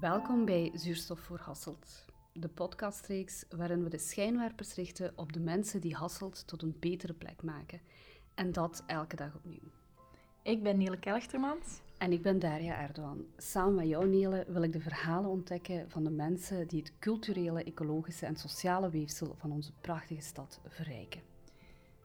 Welkom bij Zuurstof voor Hasselt, de podcastreeks waarin we de schijnwerpers richten op de mensen die Hasselt tot een betere plek maken. En dat elke dag opnieuw. Ik ben Nele Kelchtermans. En ik ben Daria Erdogan. Samen met jou, Nele, wil ik de verhalen ontdekken van de mensen die het culturele, ecologische en sociale weefsel van onze prachtige stad verrijken.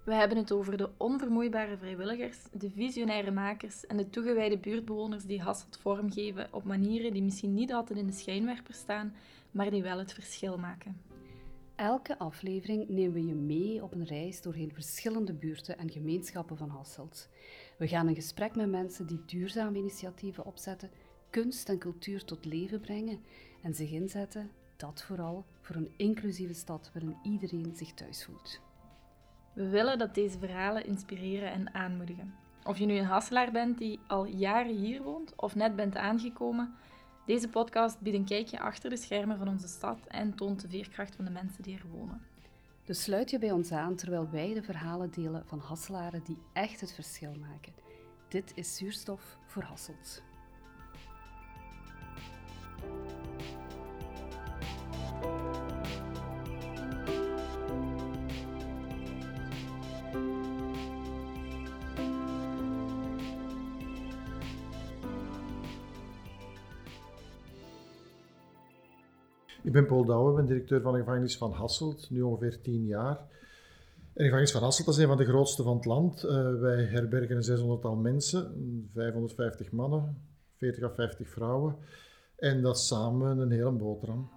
We hebben het over de onvermoeibare vrijwilligers, de visionaire makers en de toegewijde buurtbewoners die Hasselt vormgeven op manieren die misschien niet altijd in de schijnwerper staan, maar die wel het verschil maken. Elke aflevering nemen we je mee op een reis doorheen verschillende buurten en gemeenschappen van Hasselt. We gaan in gesprek met mensen die duurzame initiatieven opzetten, kunst en cultuur tot leven brengen en zich inzetten, dat vooral, voor een inclusieve stad waarin iedereen zich thuis voelt. We willen dat deze verhalen inspireren en aanmoedigen. Of je nu een Hasselaar bent die al jaren hier woont of net bent aangekomen, deze podcast biedt een kijkje achter de schermen van onze stad en toont de veerkracht van de mensen die er wonen. Dus sluit je bij ons aan terwijl wij de verhalen delen van Hasselaren die echt het verschil maken. Dit is Zuurstof voor Hasselt. Ben Paul Douwe, ben directeur van de gevangenis van Hasselt, nu ongeveer tien jaar. En de gevangenis van Hasselt is een van de grootste van het land. Uh, wij herbergen een 600-tal mensen, 550 mannen, 40 à 50 vrouwen. En dat samen een hele boterham.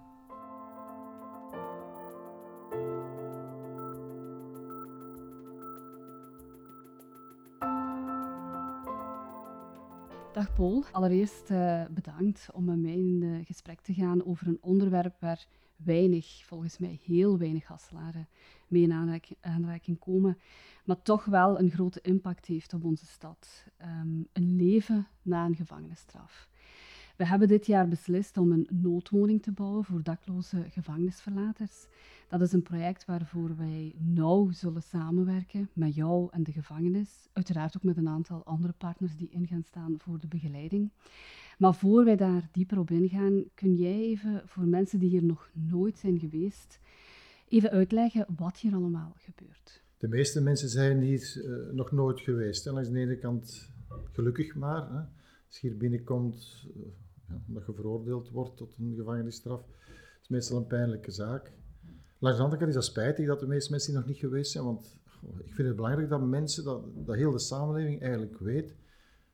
Dag Paul, allereerst uh, bedankt om met mij in gesprek te gaan over een onderwerp waar weinig, volgens mij heel weinig Hasselaren mee in aanraking, komen, maar toch wel een grote impact heeft op onze stad. Um, een leven na een gevangenisstraf. We hebben dit jaar beslist om een noodwoning te bouwen voor dakloze gevangenisverlaters. Dat is een project waarvoor wij nauw zullen samenwerken met jou en de gevangenis. Uiteraard ook met een aantal andere partners die in gaan staan voor de begeleiding. Maar voor wij daar dieper op ingaan, kun jij even voor mensen die hier nog nooit zijn geweest, even uitleggen wat hier allemaal gebeurt? De meeste mensen zijn hier uh, nog nooit geweest. En langs de ene kant gelukkig maar. Hè. Als je hier binnenkomt, uh, ja, omdat je veroordeeld wordt tot een gevangenisstraf, is meestal een pijnlijke zaak. Langs de andere kant is dat spijtig dat de meeste mensen nog niet geweest zijn, want ik vind het belangrijk dat mensen, dat, dat heel de samenleving eigenlijk weet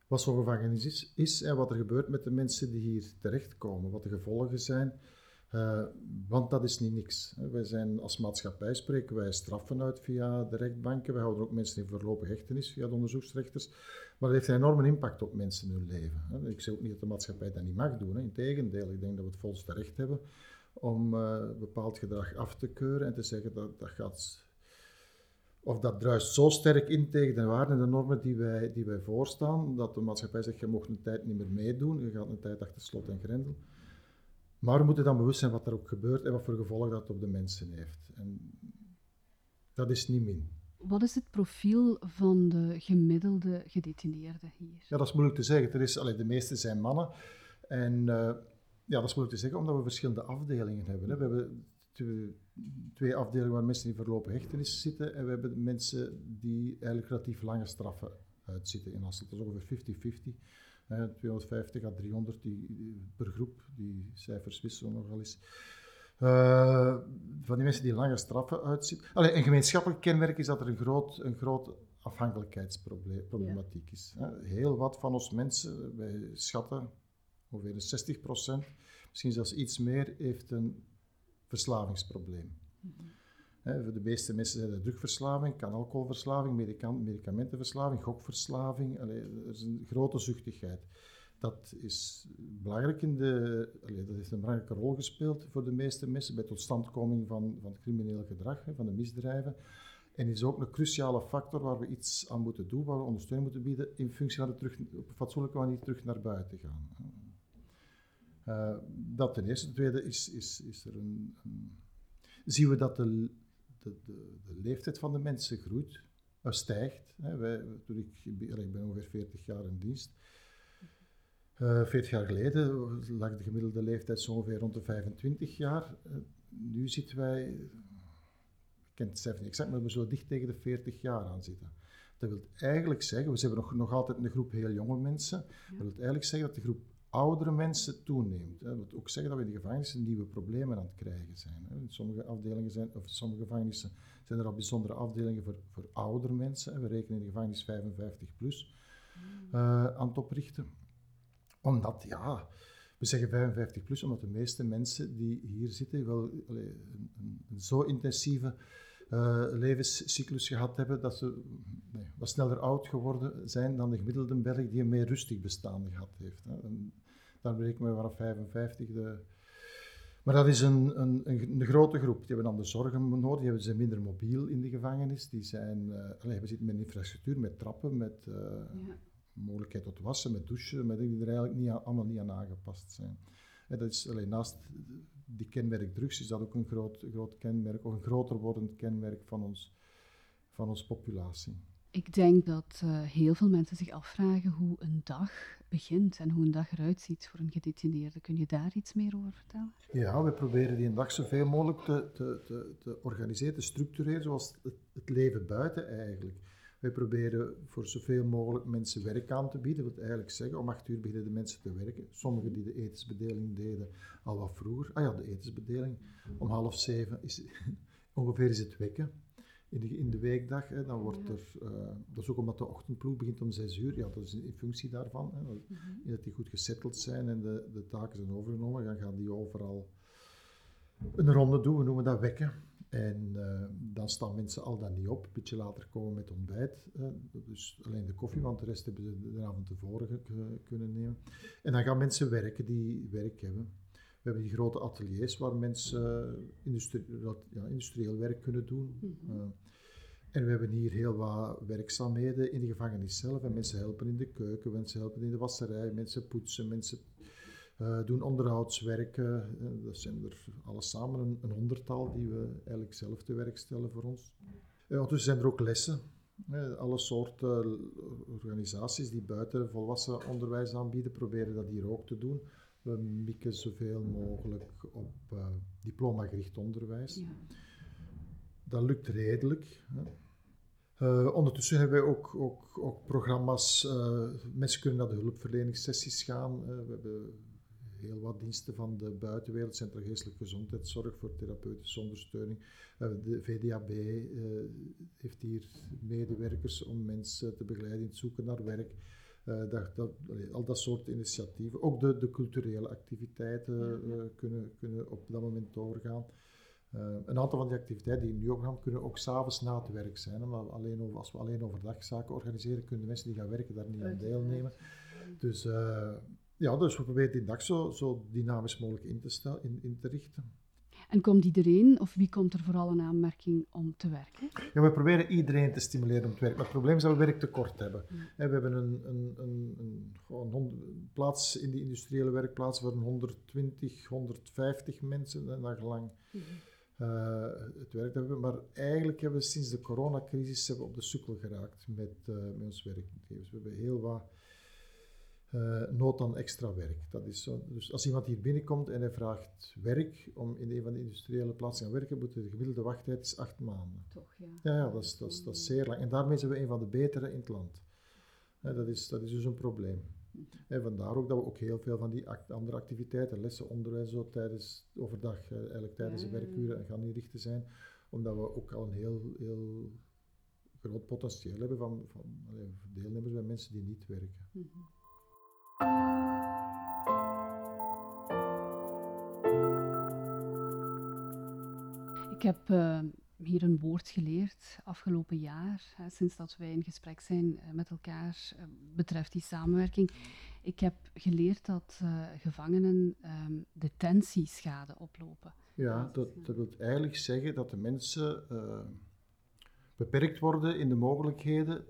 wat zo'n gevangenis is, is, en wat er gebeurt met de mensen die hier terechtkomen, wat de gevolgen zijn. Uh, want dat is niet niks. Wij zijn als maatschappij spreken wij straffen uit via de rechtbanken. Wij houden ook mensen in voorlopige hechtenis via de onderzoeksrechters. Maar dat heeft een enorme impact op mensen in hun leven. Ik zeg ook niet dat de maatschappij dat niet mag doen. Integendeel, ik denk dat we het volste recht hebben om uh, bepaald gedrag af te keuren en te zeggen dat dat gaat. Of dat druist zo sterk in tegen de waarden en de normen die wij, die wij voorstaan, dat de maatschappij zegt: je mocht een tijd niet meer meedoen, je gaat een tijd achter slot en grendel. Maar we moeten dan bewust zijn wat er ook gebeurt en wat voor gevolgen dat op de mensen heeft. En dat is niet min. Wat is het profiel van de gemiddelde gedetineerde hier? Ja, dat is moeilijk te zeggen. Er is, allee, de meeste zijn mannen. En uh, ja, dat is moeilijk te zeggen, omdat we verschillende afdelingen hebben. Hè. We hebben twee, afdelingen waar mensen in verlopen hechtenis zitten. En we hebben mensen die eigenlijk relatief lange straffen uitzitten in Hasselt. Dat is ongeveer 50-50. 250 à 300 die, per groep, die cijfers wisselen nogal eens. Uh, van die mensen die lange straffen uitzitten. Allee, een gemeenschappelijk kenmerk is dat er een groot, een groot afhankelijkheidsproblematiek is. Heel wat van ons mensen, wij schatten ongeveer 60 procent, misschien zelfs iets meer, heeft een verslavingsprobleem. -hmm. Voor de meeste mensen zijn dat drugverslaving, kan alcoholverslaving, medicamentenverslaving, gokverslaving. Allee, er is een grote zuchtigheid. Dat is belangrijk in de, allee, dat heeft een belangrijke rol gespeeld voor de meeste mensen bij totstandkoming van, van het criminele gedrag, van de misdrijven. En is ook een cruciale factor waar we iets aan moeten doen, waar we ondersteuning moeten bieden in functie van het terug, op een fatsoenlijke manier terug naar buiten gaan. Uh, dat ten eerste. Ten tweede is, is, is er een, zien we dat de de, de, leeftijd van de mensen groeit, uh, stijgt. Hè. Wij, toen ik, ik ben ongeveer 40 jaar in dienst. Uh, 40 jaar geleden lag de gemiddelde leeftijd zo ongeveer rond de 25 jaar. Uh, nu zitten wij, ik ken het cijfer niet exact, maar we zo dicht tegen de 40 jaar aan zitten. Dat wil eigenlijk zeggen, we hebben nog, nog altijd een groep heel jonge mensen. Dat wil eigenlijk zeggen dat de groep oudere mensen toeneemt. Dat wil ook zeggen dat we in de gevangenissen nieuwe problemen aan het krijgen zijn. In sommige afdelingen zijn, of sommige gevangenissen zijn er al bijzondere afdelingen voor, voor oudere mensen. We rekenen in de gevangenis 55 plus uh, aan het oprichten. Omdat, ja, we zeggen 55 plus, omdat de meeste mensen die hier zitten wel allee, een, een, zo intensieve uh, levenscyclus gehad hebben dat ze nee, wat sneller oud geworden zijn dan de gemiddelde Belg die een meer rustig bestaan gehad heeft. Hè. Daar berekenen we vanaf 55 de... Maar dat is een, een, een, grote groep. Die hebben dan de zorgen nodig, die zijn minder mobiel in de gevangenis. Die zijn, uh, allee, we zitten met infrastructuur, met trappen, met uh, ja. mogelijkheid tot wassen, met douchen, met die er eigenlijk niet, allemaal niet aan aangepast zijn. En dat is alleen naast die kenmerk drugs is dat ook een groot, groot kenmerk, of een groter wordend kenmerk van, ons, van onze populatie. Ik denk dat uh, heel veel mensen zich afvragen hoe een dag begint en hoe een dag eruit ziet voor een gedetineerde. Kun je daar iets meer over vertellen? Ja, we proberen die een dag zoveel mogelijk te, te, te, te organiseren, te structureren, zoals het, het leven buiten eigenlijk. Wij proberen voor zoveel mogelijk mensen werk aan te bieden. Dat wil eigenlijk zeggen, om acht uur beginnen de mensen te werken. Sommigen die de etensbedeling deden al wat vroeger. Ah ja, de etensbedeling. Om half zeven is ongeveer is het wekken. In de, in de weekdag, hè, dan wordt er, uh, dat is ook omdat de ochtendploeg begint om zes uur, ja, dat is in functie daarvan. Hè, dat, mhm. dat die goed gesetteld zijn en de, de taken zijn overgenomen, dan gaan die overal een ronde doen, we noemen dat wekken. En uh, dan staan mensen al dan niet op. Een beetje later komen met ontbijt. Uh, dus alleen de koffie, want de rest hebben ze de avond tevoren kunnen nemen. En dan gaan mensen werken die werk hebben. We hebben die grote ateliers waar mensen uh, industrie, ja, industrieel werk kunnen doen. Mm -hmm. en we hebben hier heel wat werkzaamheden in de gevangenis zelf. En mensen helpen in de keuken, mensen helpen in de wasserij, mensen poetsen, mensen uh, doen onderhoudswerken. Uh, dat zijn er alles samen een, een, honderdtal die we eigenlijk zelf te werk stellen voor ons. Uh, ondertussen zijn er ook lessen. alle soorten organisaties die buiten volwassen onderwijs aanbieden, proberen dat hier ook te doen. We mikken zoveel mogelijk op diploma-gericht onderwijs. Ja. Dat lukt redelijk. Uh, ondertussen hebben we ook, ook, ook programma's. Uh, mensen kunnen naar de hulpverleningssessies gaan. Uh, we hebben heel wat diensten van de buitenwereld, Centraal Geestelijke Gezondheidszorg voor therapeutische ondersteuning. Uh, de VDAB uh, eh, heeft hier medewerkers om mensen te begeleiden in het zoeken naar werk. Uh, dat, dat, al dat soort initiatieven. Ook de, de culturele activiteiten kunnen, kunnen op dat moment doorgaan. een aantal van die activiteiten die nu opgaan, kunnen ook s'avonds na het werk zijn. Omdat alleen over, als we alleen overdag zaken organiseren, kunnen de mensen die gaan werken daar niet aan deelnemen. Dus ja, dus we proberen die dag zo, zo dynamisch mogelijk in te, stel, in, in te richten. En komt iedereen, of wie komt er vooral een aanmerking om te werken? Ja, we proberen iedereen te stimuleren om te werken. Maar het probleem is dat we werktekort hebben. We hebben een, een, een, een, een plaats in die industriële werkplaats voor 120, 150 mensen, en dat gelang uh, het werk hebben. Maar eigenlijk hebben we sinds de coronacrisis hebben we op de sukkel geraakt met, uh, met ons werkgevers. We hebben heel wat nood aan extra werk. Dat is zo. Dus als iemand hier binnenkomt en hij vraagt werk om in een van de industriële plaatsen te gaan werken, moet de gemiddelde wachttijd is acht maanden. Toch, ja. Ja, ja dat, is, dat, is, dat is zeer lang. En daarmee zijn we een van de betere in het land. dat, is, dat is dus een probleem. En vandaar ook dat we ook heel veel van die andere activiteiten, lessen, onderwijs, zo tijdens overdag, eigenlijk tijdens de werkuren, gaan inrichten zijn, omdat we ook al een heel, heel groot potentieel hebben van, van deelnemers bij mensen die niet werken. Mm -hmm. Heb uh, hier een woord geleerd afgelopen jaar, hè, sinds dat wij in gesprek zijn uh, met elkaar, uh, betreft die samenwerking. Ik heb geleerd dat gevangenen um, detentieschade oplopen. Ja, dat, dat wil eigenlijk zeggen dat de mensen beperkt worden in de mogelijkheden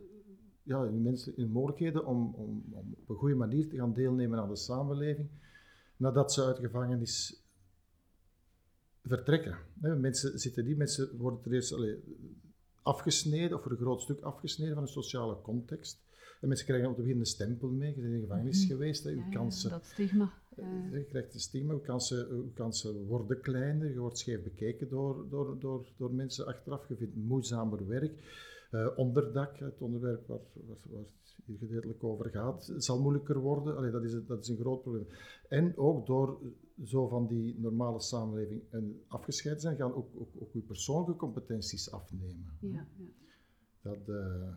ja, in, mensen, in mogelijkheden om, om, om, op een goede manier te gaan deelnemen aan de samenleving nadat ze uit de gevangenis vertrekken. Mensen zitten die, mensen worden er eerst allee, afgesneden, of voor een groot stuk afgesneden van een sociale context. En mensen krijgen op het begin een stempel mee. Je bent in de gevangenis Mhm. geweest. Hè. Uw Ja, ja, kansen, dat stigma. eh, Ja. je krijgt een stigma. Uw kansen, uw kansen worden kleiner. Je wordt scheef bekeken door, door, door, door mensen achteraf. Je vindt moeizamer werk. Eh, onderdak, het onderwerp waar, waar, waar het hier gedeeltelijk over gaat, zal moeilijker worden. Allee, dat, is, dat is een groot probleem. En ook door zo van die normale samenleving en afgescheiden zijn, gaan ook, ook, ook uw persoonlijke competenties afnemen. Ja, ja. Dat, eh,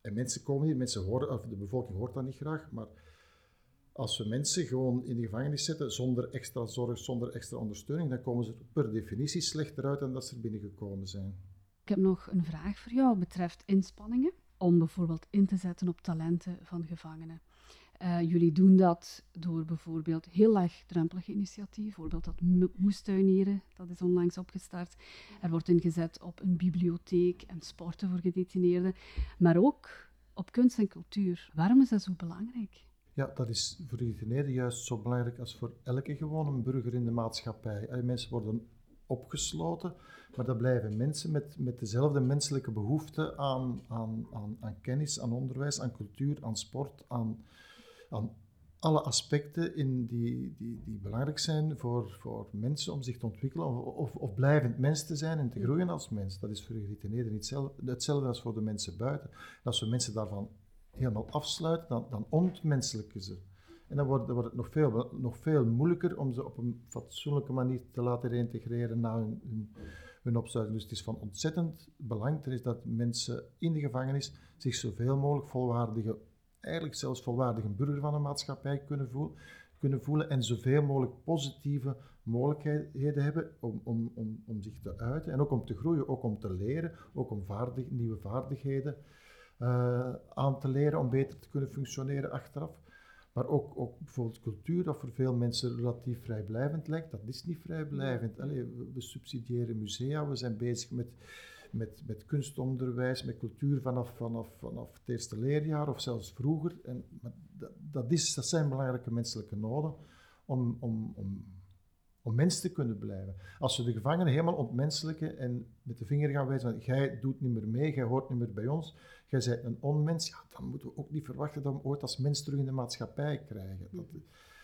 en mensen komen hier, mensen horen, of de bevolking hoort dat niet graag, maar als we mensen gewoon in de gevangenis zetten zonder extra zorg, zonder extra ondersteuning, dan komen ze er per definitie slechter uit dan dat ze er binnengekomen zijn. Ik heb nog een vraag voor jou betreft inspanningen om bijvoorbeeld in te zetten op talenten van gevangenen. Eh, jullie doen dat door bijvoorbeeld heel laagdrempelige initiatieven, bijvoorbeeld dat mo- moestuinieren, dat is onlangs opgestart. Er wordt ingezet op een bibliotheek en sporten voor gedetineerden, maar ook op kunst en cultuur. Waarom is dat zo belangrijk? Ja, dat is voor de gedetineerden juist zo belangrijk als voor elke gewone burger in de maatschappij. Mensen worden opgesloten, maar dat blijven mensen met, met dezelfde menselijke behoefte aan, aan, aan, aan kennis, aan onderwijs, aan cultuur, aan sport, aan, aan alle aspecten in die, die, die belangrijk zijn voor, voor mensen om zich te ontwikkelen of, of, of blijvend mens te zijn en te groeien als mens. Dat is voor de gedetineerden niet hetzelfde, hetzelfde als voor de mensen buiten. En als we mensen daarvan helemaal afsluiten, dan, dan ontmenselijken ze. En dan wordt, wordt het nog veel, nog veel moeilijker om ze op een fatsoenlijke manier te laten reintegreren na hun, hun, opsluiting. Dus het is van ontzettend belang is dat mensen in de gevangenis zich zoveel mogelijk volwaardige, eigenlijk zelfs volwaardige burger van de maatschappij kunnen voelen, kunnen voelen en zoveel mogelijk positieve mogelijkheden hebben om, om, om, om zich te uiten en ook om te groeien, ook om te leren, ook om vaardig, nieuwe vaardigheden eh, aan te leren om beter te kunnen functioneren achteraf. Maar ook, ook bijvoorbeeld cultuur, dat voor veel mensen relatief vrijblijvend lijkt, dat is niet vrijblijvend. Allee, we subsidiëren musea, we zijn bezig met, met, met kunstonderwijs, met cultuur vanaf, vanaf, vanaf het eerste leerjaar of zelfs vroeger. En, maar dat, dat, is, dat zijn belangrijke menselijke noden om, om, om, om mens te kunnen blijven. Als we de gevangenen helemaal ontmenselijken en met de vinger gaan wijzen van jij doet niet meer mee, jij hoort niet meer bij ons, jij bent een onmens, ja, dan moeten we ook niet verwachten dat we ooit als mens terug in de maatschappij krijgen. Dat,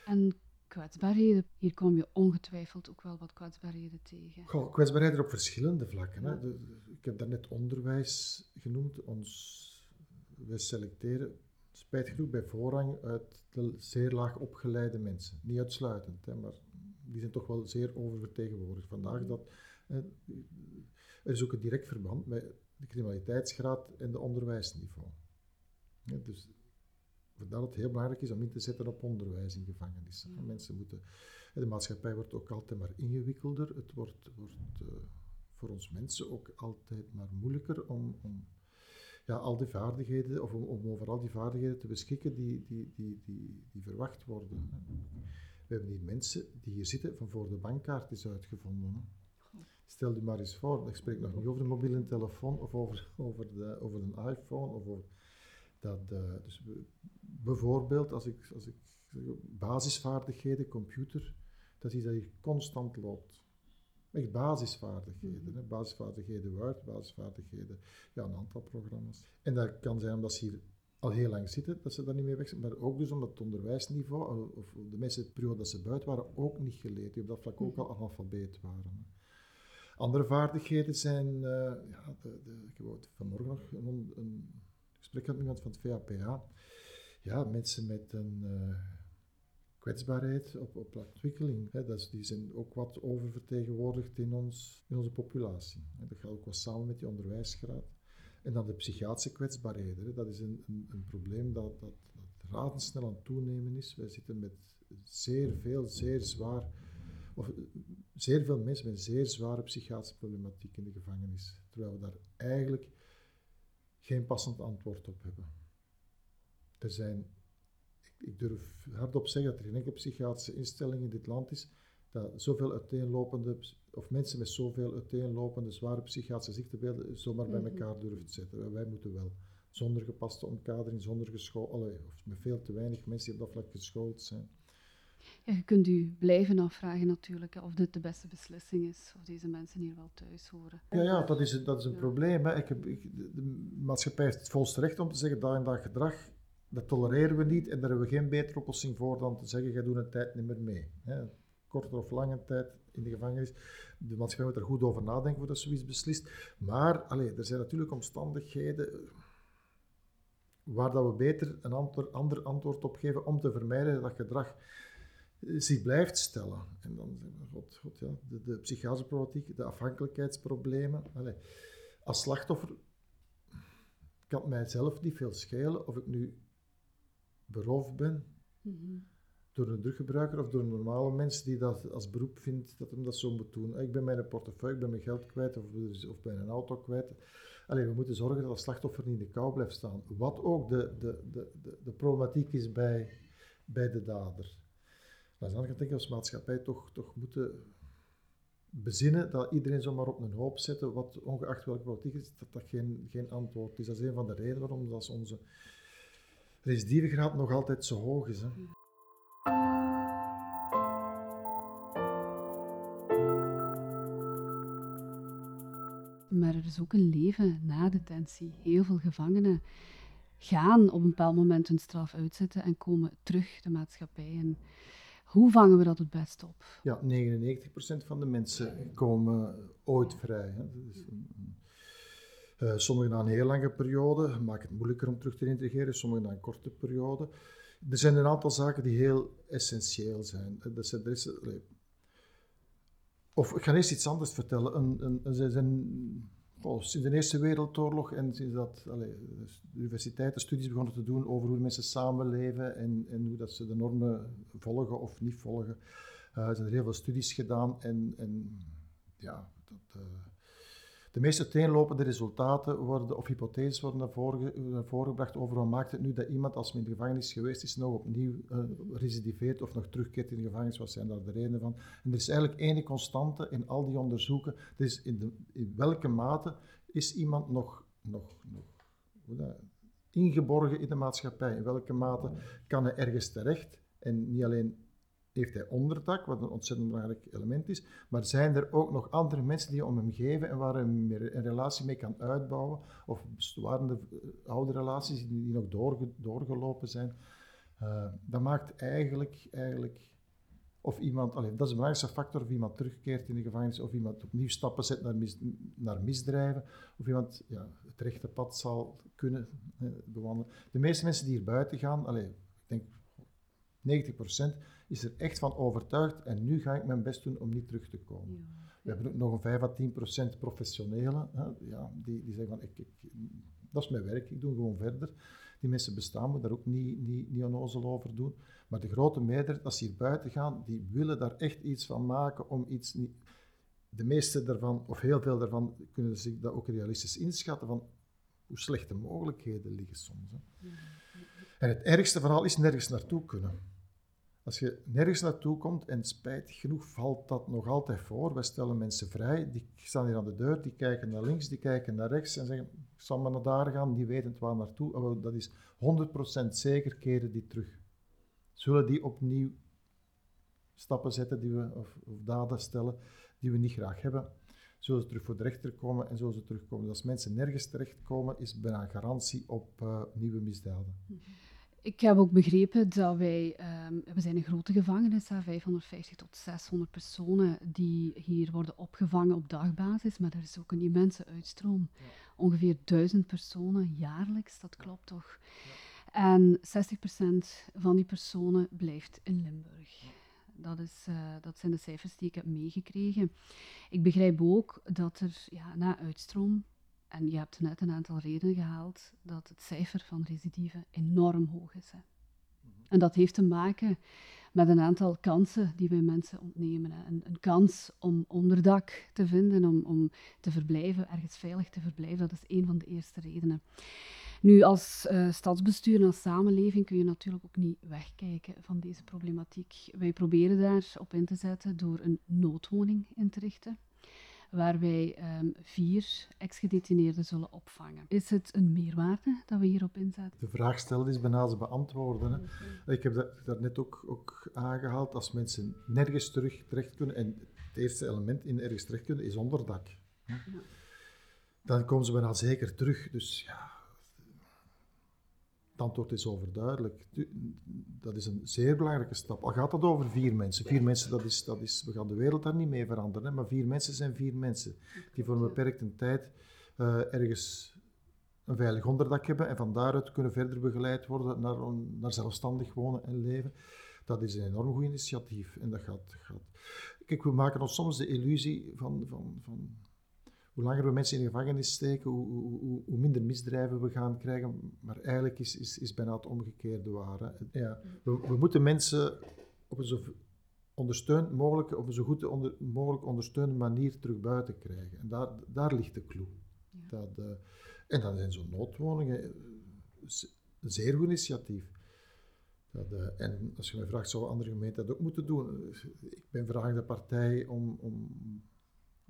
En kwetsbaarheden, hier kom je ongetwijfeld ook wel wat kwetsbaarheden tegen. Goh, kwetsbaarheid er op verschillende vlakken. Hè. De- de- ik heb daarnet onderwijs genoemd. Ons, wij selecteren spijtig genoeg bij voorrang uit de zeer laag opgeleide mensen. Niet uitsluitend, hè, maar die zijn toch wel zeer oververtegenwoordigd. Vandaag dat, eh, er is ook een direct verband met de criminaliteitsgraad en de onderwijsniveau. Ja, dus vandaar dat het heel belangrijk is om in te zetten op onderwijs in gevangenissen. Ja. Mensen moeten, de maatschappij wordt ook altijd maar ingewikkelder. Het wordt, wordt eh, voor ons mensen ook altijd maar moeilijker om, om ja, al die vaardigheden, of om, over al die vaardigheden te beschikken die, die, die, die, die verwacht worden. We hebben hier mensen die hier zitten van voor de bankkaart is uitgevonden. Stel je maar eens voor, ik spreek nog niet over de mobiele telefoon of over, over, de, over een iPhone. Of over dat, eh, dus bijvoorbeeld, als ik, als ik basisvaardigheden, computer, dat is dat hier constant loopt. Echt basisvaardigheden. Hè? Basisvaardigheden Word, basisvaardigheden, ja, een aantal programma's. En dat kan zijn omdat ze hier al heel lang zitten, dat ze daar niet mee weg zijn, maar ook dus omdat het onderwijsniveau, of de mensen de periode dat ze buiten waren, ook niet geleerd, die op dat vlak ook al analfabeet waren. Andere vaardigheden zijn, eh, ja, de, de, ik heb vanmorgen nog een, een gesprek gehad met iemand van het VAPA. Ja, mensen met een eh, kwetsbaarheid op, op ontwikkeling. Hè, dat is, die zijn ook wat oververtegenwoordigd in, ons, in onze populatie. Dat gaat ook wat samen met die onderwijsgraad. En dan de psychiatrische kwetsbaarheden. Hè, dat is een, een, een probleem dat, dat, dat razendsnel aan het toenemen is. Wij zitten met zeer veel, zeer zwaar, of eh, zeer veel mensen met zeer zware psychiatrische problematiek in de gevangenis. Terwijl we daar eigenlijk geen passend antwoord op hebben. Er zijn, ik, durf hardop zeggen dat er geen enkele psychiatrische instelling in dit land is dat zoveel uiteenlopende, of mensen met zoveel uiteenlopende zware psychiatrische ziektebeelden zomaar bij Mhm. elkaar durven te zetten. Wij- moeten wel. Zonder gepaste omkadering, zonder geschoold, of met veel te weinig mensen die op dat vlak geschoold zijn. Ja, je kunt u blijven afvragen natuurlijk of dit de beste beslissing is, of deze mensen hier wel thuis horen. Ja, ja dat is een, dat is een Ja. probleem. Hè. Ik heb, ik, de, de maatschappij heeft het volste recht om te zeggen dat en dat gedrag dat tolereren we niet en daar hebben we geen betere oplossing voor dan te zeggen, ga doet een tijd niet meer mee. Hè. Korter of lange tijd in de gevangenis. De maatschappij moet er goed over nadenken voordat zoiets beslist. Maar allee, er zijn natuurlijk omstandigheden waar dat we beter een ander, antwoord op geven om te vermijden dat gedrag zich blijft stellen. En dan zeggen we, god, god ja, de, de psychiatrische de afhankelijkheidsproblemen. Als slachtoffer kan het mijzelf niet veel schelen of ik nu beroofd ben door een druggebruiker of door een normale mens die dat als beroep vindt dat hem dat zo moet doen. Ik ben mijn portefeuille, ik ben mijn geld kwijt of, of ben een auto kwijt. Alleen we moeten zorgen dat het slachtoffer niet in de kou blijft staan. Wat ook de, de, de, de, de problematiek is bij, bij de dader. Maar dan denk ik als maatschappij toch, toch moeten bezinnen dat iedereen zomaar op een hoop zetten, wat ongeacht welke politiek is, dat dat geen, geen antwoord is. Dat is een van de redenen waarom dat onze recidivegraad nog altijd zo hoog is. Hè. Maar er is ook een leven na detentie. Heel veel gevangenen gaan op een bepaald moment hun straf uitzetten en komen terug de maatschappij in. Hoe vangen we dat het best op? Ja, 99% van de mensen komen ooit vrij. Hè. Dus, uh, sommigen na een heel lange periode, maken het moeilijker om terug te integreren, sommigen na een korte periode. Er zijn een aantal zaken die heel essentieel zijn. Dat zijn, er is, of ik ga eerst iets anders vertellen. Een, een, oh, sinds de Eerste Wereldoorlog en sinds dat universiteiten studies begonnen te doen over hoe mensen samenleven en, en hoe dat ze de normen volgen of niet volgen, er zijn er heel veel studies gedaan en, en ja, dat, de meest uiteenlopende resultaten worden, of hypotheses worden naar voren, naar voren gebracht over wat maakt het nu dat iemand als men in de gevangenis geweest is nog opnieuw uh, recidiveert of nog terugkeert in de gevangenis. Wat zijn daar de redenen van? En er is eigenlijk één constante in al die onderzoeken. Dus in, de, in welke mate is iemand nog, nog, nog ingeborgen in de maatschappij? In welke mate kan hij ergens terecht? En niet alleen heeft hij onderdak, wat een ontzettend belangrijk element is, maar zijn er ook nog andere mensen die om hem geven en waar hij een relatie mee kan uitbouwen, of waren er oude relaties die nog doorge, doorgelopen zijn. Uh, dat maakt eigenlijk, eigenlijk of iemand, allez, dat is de belangrijkste factor of iemand terugkeert in de gevangenis, of iemand opnieuw stappen zet naar, naar misdrijven, of iemand ja, het rechte pad zal kunnen eh, bewandelen. De meeste mensen die hier buiten gaan, allez, ik denk 90%, is er echt van overtuigd en nu ga ik mijn best doen om niet terug te komen. Ja. We hebben ook nog een 5 à 10 procent professionelen, hè, ja, die, die zeggen van ik, ik, dat is mijn werk, ik doe gewoon verder. Die mensen bestaan, we daar ook niet, niet, niet onnozel over doen. Maar de grote meerderheid, als ze hier buiten gaan, die willen daar echt iets van maken om iets niet... De meeste daarvan, of heel veel daarvan, kunnen zich dat ook realistisch inschatten van hoe slechte mogelijkheden liggen soms. Hè. En het ergste vooral is nergens naartoe kunnen. Als je nergens naartoe komt, en spijtig genoeg valt dat nog altijd voor, wij stellen mensen vrij, die staan hier aan de deur, die kijken naar links, die kijken naar rechts en zeggen, ik zal maar naar daar gaan, die weten waar naartoe. Dat is 100% zeker keren die terug. Zullen die opnieuw stappen zetten die we, of, of daden stellen die we niet graag hebben, zullen ze terug voor de rechter komen en zullen ze terugkomen. Dus als mensen nergens terechtkomen, is bijna garantie op uh, nieuwe misdaden. Ik heb ook begrepen dat wij, um, we zijn een grote gevangenis, 550 tot 600 personen die hier worden opgevangen op dagbasis, maar er is ook een immense uitstroom. Ja. Ongeveer 1000 personen jaarlijks, dat klopt toch? Ja. En 60% van die personen blijft in Limburg. Ja. Dat, is, uh, dat zijn de cijfers die ik heb meegekregen. Ik begrijp ook dat er ja, na uitstroom en je hebt net een aantal redenen gehaald dat het cijfer van recidieven enorm hoog is. Hè. En dat heeft te maken met een aantal kansen die wij mensen ontnemen. Hè. Een, een, kans om onderdak te vinden, om, om te verblijven, ergens veilig te verblijven, dat is een van de eerste redenen. Nu, als uh, stadsbestuur en als samenleving kun je natuurlijk ook niet wegkijken van deze problematiek. Wij proberen daar op in te zetten door een noodwoning in te richten waar wij um, vier ex-gedetineerden zullen opvangen. Is het een meerwaarde dat we hierop inzetten? De vraag stelt is bijna ze beantwoorden. Hè. Ik heb dat, dat net ook, ook aangehaald. Als mensen nergens terug terecht kunnen, en het eerste element in ergens terecht kunnen is onderdak. Ja. Dan komen ze bijna zeker terug. Dus ja, Het antwoord is overduidelijk. Dat is een zeer belangrijke stap. Al gaat dat over vier mensen. Vier mensen, dat is, dat is, we gaan de wereld daar niet mee veranderen. Maar vier mensen zijn vier mensen. Die voor een beperkte tijd uh, ergens een veilig onderdak hebben en van daaruit kunnen verder begeleid worden naar, naar zelfstandig wonen en leven. Dat is een enorm goed initiatief. En dat gaat, gaat... Kijk, we maken ons soms de illusie van, van, van hoe langer we mensen in de gevangenis steken, hoe, hoe, hoe, minder misdrijven we gaan krijgen. Maar eigenlijk is, is, is bijna het omgekeerde waar. Ja, we, we, moeten mensen op een zo ondersteund mogelijk, op een zo goed onder, mogelijk ondersteunde manier terug buiten krijgen. En daar, daar ligt de clue. Dat, uh, en dan zijn zo'n noodwoningen eh, een zeer goed initiatief. Dat, uh, en als je mij vraagt, zouden andere gemeenten dat ook moeten doen? Ik ben vragende partij om, om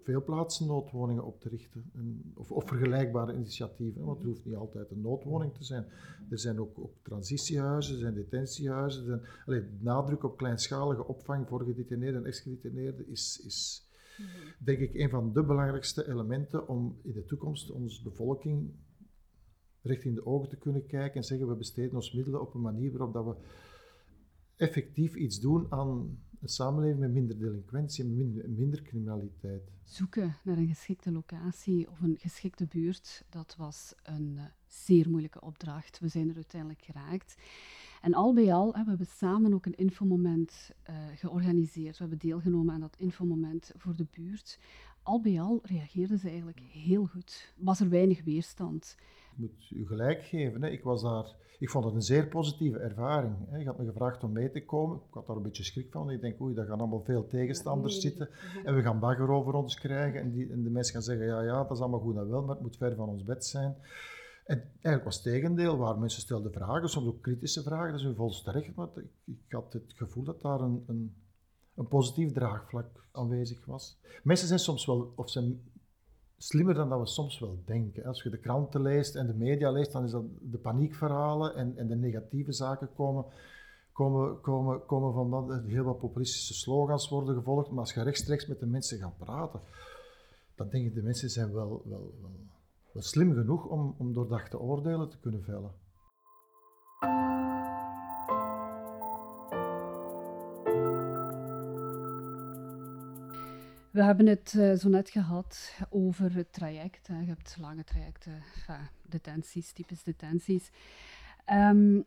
veel plaatsen noodwoningen op te richten. En, of, of, vergelijkbare initiatieven, want het hoeft niet altijd een noodwoning te zijn. Er zijn ook, ook transitiehuizen, er zijn detentiehuizen. Er zijn, allee, nadruk op kleinschalige opvang voor gedetineerden en ex-gedetineerden is, is mhm. denk ik een van de belangrijkste elementen om in de toekomst onze bevolking recht in de ogen te kunnen kijken en zeggen we besteden ons middelen op een manier waarop dat we effectief iets doen aan een samenleving met minder delinquentie en minder, criminaliteit. Zoeken naar een geschikte locatie of een geschikte buurt, dat was een uh, zeer moeilijke opdracht. We zijn er uiteindelijk geraakt. En al bij al hebben we samen ook een infomoment uh, georganiseerd. We hebben deelgenomen aan dat infomoment voor de buurt. Al bij al reageerden ze eigenlijk heel goed. Was er weinig weerstand. Ik moet u gelijk geven, hè. ik was daar ik vond het een zeer positieve ervaring. Hè. Je had me gevraagd om mee te komen. Ik had daar een beetje schrik van. Ik denk, oei, daar gaan allemaal veel tegenstanders zitten. En we gaan bagger over ons krijgen. En, die, en de mensen gaan zeggen, ja, ja, dat is allemaal goed en wel, maar het moet ver van ons bed zijn. En eigenlijk was het tegendeel, waar mensen stelden vragen, soms ook kritische vragen, dat is nu volgens terecht, maar ik, ik, had het gevoel dat daar een, een, een positief draagvlak aanwezig was. Mensen zijn soms wel, of zijn slimmer dan dat we soms wel denken. Als je de kranten leest en de media leest, dan is dat de paniekverhalen en, en de negatieve zaken komen, komen, komen, komen van dat heel wat populistische slogans worden gevolgd. Maar als je rechtstreeks met de mensen gaat praten, dan denk ik de mensen zijn wel, wel, wel, wel slim genoeg om, om doordachte oordelen te kunnen vellen. We hebben het uh, zo net gehad over het traject. Je hebt lange trajecten, enfin, detenties, types detenties. Um,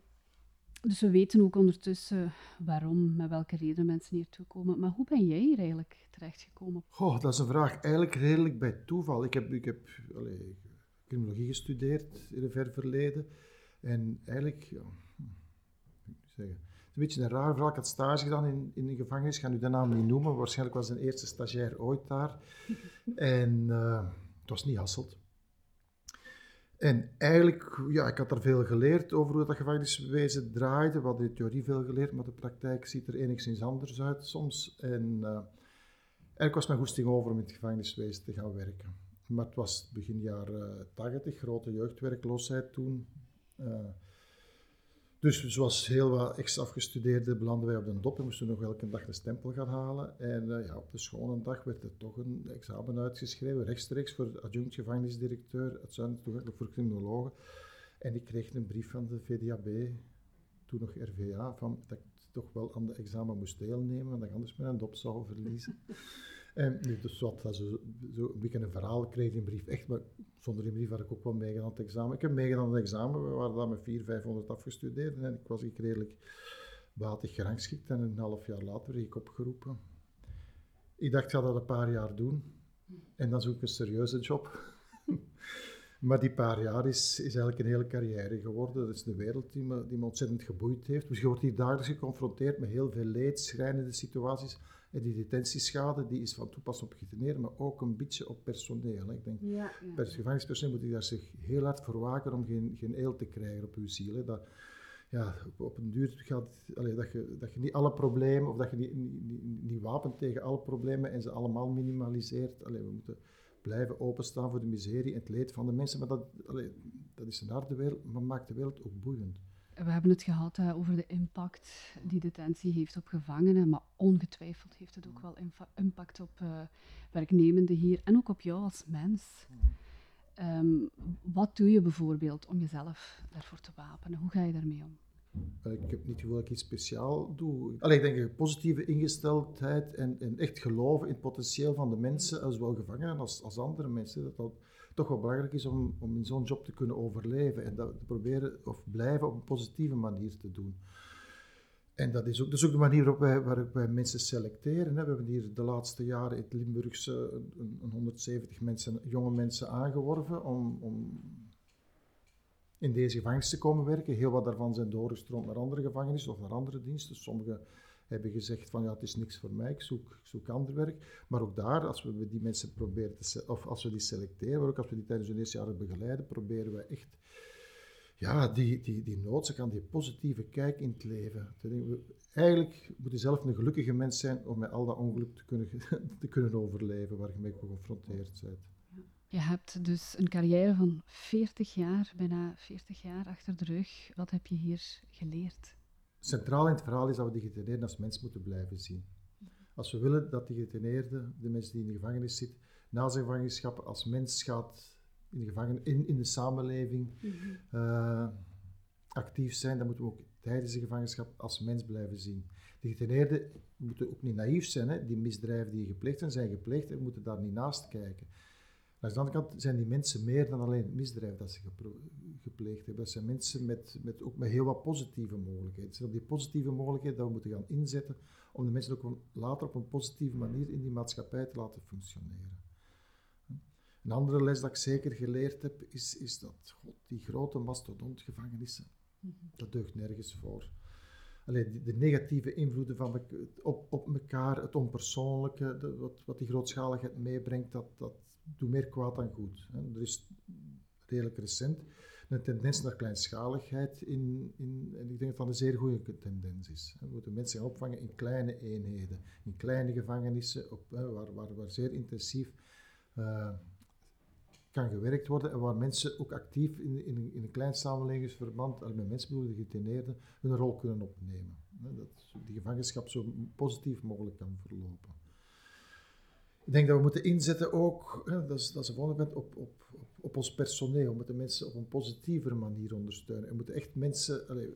dus we weten ook ondertussen waarom, met welke reden mensen hier toe komen. Maar hoe ben jij hier eigenlijk terechtgekomen? Goh, dat is een vraag eigenlijk redelijk bij toeval. Ik heb, ik heb criminologie gestudeerd in het ver verleden. En eigenlijk, ja, hm, zeggen, een beetje een raar verhaal. Ik had stage gedaan in, in een gevangenis, ik ga nu de naam niet noemen. Waarschijnlijk was een eerste stagiair ooit daar. en uh, het was niet Hasselt. En eigenlijk, ja, ik had daar veel geleerd over hoe dat gevangeniswezen draaide. We hadden in de theorie veel geleerd, maar de praktijk ziet er enigszins anders uit soms. En uh, eigenlijk was mijn goesting over om in het gevangeniswezen te gaan werken. Maar het was begin jaren 80, grote jeugdwerkloosheid toen. Uh, dus zoals heel wat ex-afgestudeerden belanden wij op de dop en moesten nog elke dag de stempel gaan halen. En uh, ja, op de schone dag werd er toch een examen uitgeschreven, rechtstreeks voor adjunct gevangenisdirecteur, uitzonderlijk toegankelijk voor criminologen. En ik kreeg een brief van de VDAB, toen nog RVA, van dat ik toch wel aan de examen moest deelnemen, want ik anders mijn dop zou verliezen. En nu, dus wat, dat zo, een beetje een verhaal, kreeg die brief echt, maar zonder die brief had ik ook wel meegedaan aan het examen. Ik heb meegedaan aan het examen, we waren daar met 400, 500 afgestudeerd en ik was ik redelijk watig gerangschikt en een half jaar later werd ik opgeroepen. Ik dacht, ik ga dat een paar jaar doen en dan zoek ik een serieuze job. maar die paar jaar is, is eigenlijk een hele carrière geworden. Dat is de wereld die me, die ontzettend geboeid heeft. Dus je wordt hier dagelijks geconfronteerd met heel veel leed, schrijnende situaties en die detentieschade die is van toepassing op gedetineerden, maar ook een beetje op personeel. Ik denk, ja, gevangenispersoneel moet je daar zich heel hard voor waken om geen, geen eel te krijgen op je ziel. Hè. Dat, ja, op, een duur gaat allee, dat, je, dat je niet alle problemen, of dat je niet, niet, niet wapent tegen alle problemen en ze allemaal minimaliseert. Allee, we moeten blijven openstaan voor de miserie en het leed van de mensen, maar dat, allee, dat is een harde wereld, maar maakt de wereld ook boeiend we hebben het gehad uh, over de impact die detentie heeft op gevangenen, maar ongetwijfeld heeft het ook wel impact op uh, werknemenden hier en ook op jou als mens. Ehm, wat doe je bijvoorbeeld om jezelf daarvoor te wapenen? Hoe ga je daarmee om? Ik heb niet ik iets speciaal doe. Allee, ik denk positieve ingesteldheid en, en, echt geloven in het potentieel van de mensen, zowel gevangenen als, als andere mensen. Dat dat toch wel belangrijk is om, om in zo'n job te kunnen overleven en dat te proberen of blijven op een positieve manier te doen. En dat is ook, dat ook de manier waarop wij, mensen selecteren. We hebben hier de laatste jaren in het Limburgse een, een 170 mensen, jonge mensen aangeworven om, om in deze gevangenis te komen werken. Heel wat daarvan zijn doorgestroomd naar andere gevangenissen of naar andere diensten. Sommigen hebben gezegd van ja, het is niks voor mij, ik zoek, ik zoek ander werk. Maar ook daar, als we die mensen proberen te, of als we die selecteren, maar ook als we die tijdens hun eerste jaren begeleiden, proberen we echt ja, die, die, die noodzaak aan die positieve kijk in het leven. Eigenlijk moet je zelf een gelukkige mens zijn om met al dat ongeluk te kunnen, te kunnen overleven waar je mee geconfronteerd bent. Je hebt dus een carrière van 40 jaar, bijna 40 jaar achter de rug. Wat heb je hier geleerd? Centraal in het verhaal is dat we die gedetineerden als mens moeten blijven zien. Als we willen dat die gedetineerde, de mensen die in de gevangenis zitten, na zijn gevangenschap als mens gaat in de, gevangen, in, in de samenleving uh, actief zijn, dan moeten we ook tijdens de gevangenschap als mens blijven zien. De gedetineerden moeten ook niet naïef zijn. Hè. Die misdrijven die gepleegd zijn, zijn gepleegd en moeten daar niet naast kijken. Aan de andere kant zijn die mensen meer dan alleen het misdrijf dat ze gepleegd hebben. Dat zijn mensen met, met, ook met heel wat positieve mogelijkheden. Dus die positieve mogelijkheden dat we moeten gaan inzetten om de mensen ook later op een positieve manier in die maatschappij te laten functioneren. Een andere les dat ik zeker geleerd heb, is, is dat God, die grote mastodontgevangenissen, mm dat deugt nergens voor. Alleen de, negatieve invloeden van op, op elkaar, het onpersoonlijke, de, wat, wat die grootschaligheid meebrengt, dat, dat doet meer kwaad dan goed. Er is redelijk recent een tendens naar kleinschaligheid in, in, en ik denk dat dat een zeer goede tendens is. We moeten mensen opvangen in kleine eenheden, in kleine gevangenissen, op, waar, waar, waar zeer intensief uh, kan gewerkt worden en waar mensen ook actief in, in, in een klein samenlevingsverband, met mensen bedoel, de hun rol kunnen opnemen. Dat die gevangenschap zo positief mogelijk kan verlopen. Ik denk dat we moeten inzetten ook, dat is, dat is punt, op, op, op, ons personeel. We moeten mensen op een positievere manier ondersteunen. We moeten echt mensen, allez,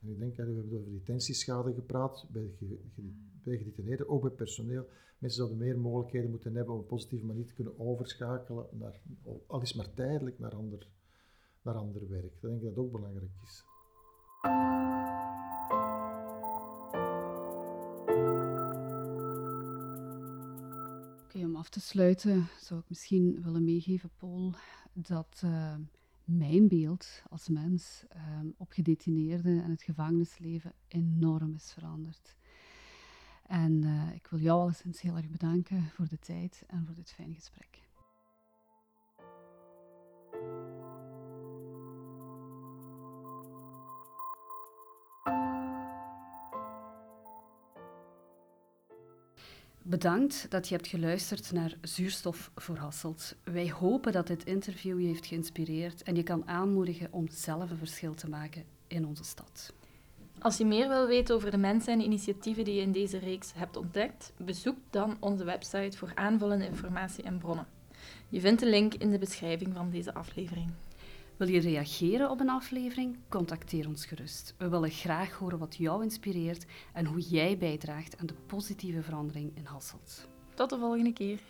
ik denk, we hebben over detentieschade gepraat, bij, bij gedetineerden, ook bij personeel. Mensen zouden meer mogelijkheden moeten hebben om op een positieve manier te kunnen overschakelen, naar, al is maar tijdelijk, naar ander, naar ander werk. Ik denk dat dat ook belangrijk is. Om af te sluiten zou ik misschien willen meegeven, Paul, dat uh, mijn beeld als mens uh, op gedetineerden en het gevangenisleven enorm is veranderd. En uh, ik wil jou alleszins heel erg bedanken voor de tijd en voor dit fijne gesprek. Bedankt dat je hebt geluisterd naar Zuurstof voor Hasselt. Wij hopen dat dit interview je heeft geïnspireerd en je kan aanmoedigen om zelf een verschil te maken in onze stad. Als je meer wil weten over de mensen en initiatieven die je in deze reeks hebt ontdekt, bezoek dan onze website voor aanvullende informatie en bronnen. Je vindt de link in de beschrijving van deze aflevering. Wil je reageren op een aflevering? Contacteer ons gerust. We willen graag horen wat jou inspireert en hoe jij bijdraagt aan de positieve verandering in Hasselt. Tot de volgende keer.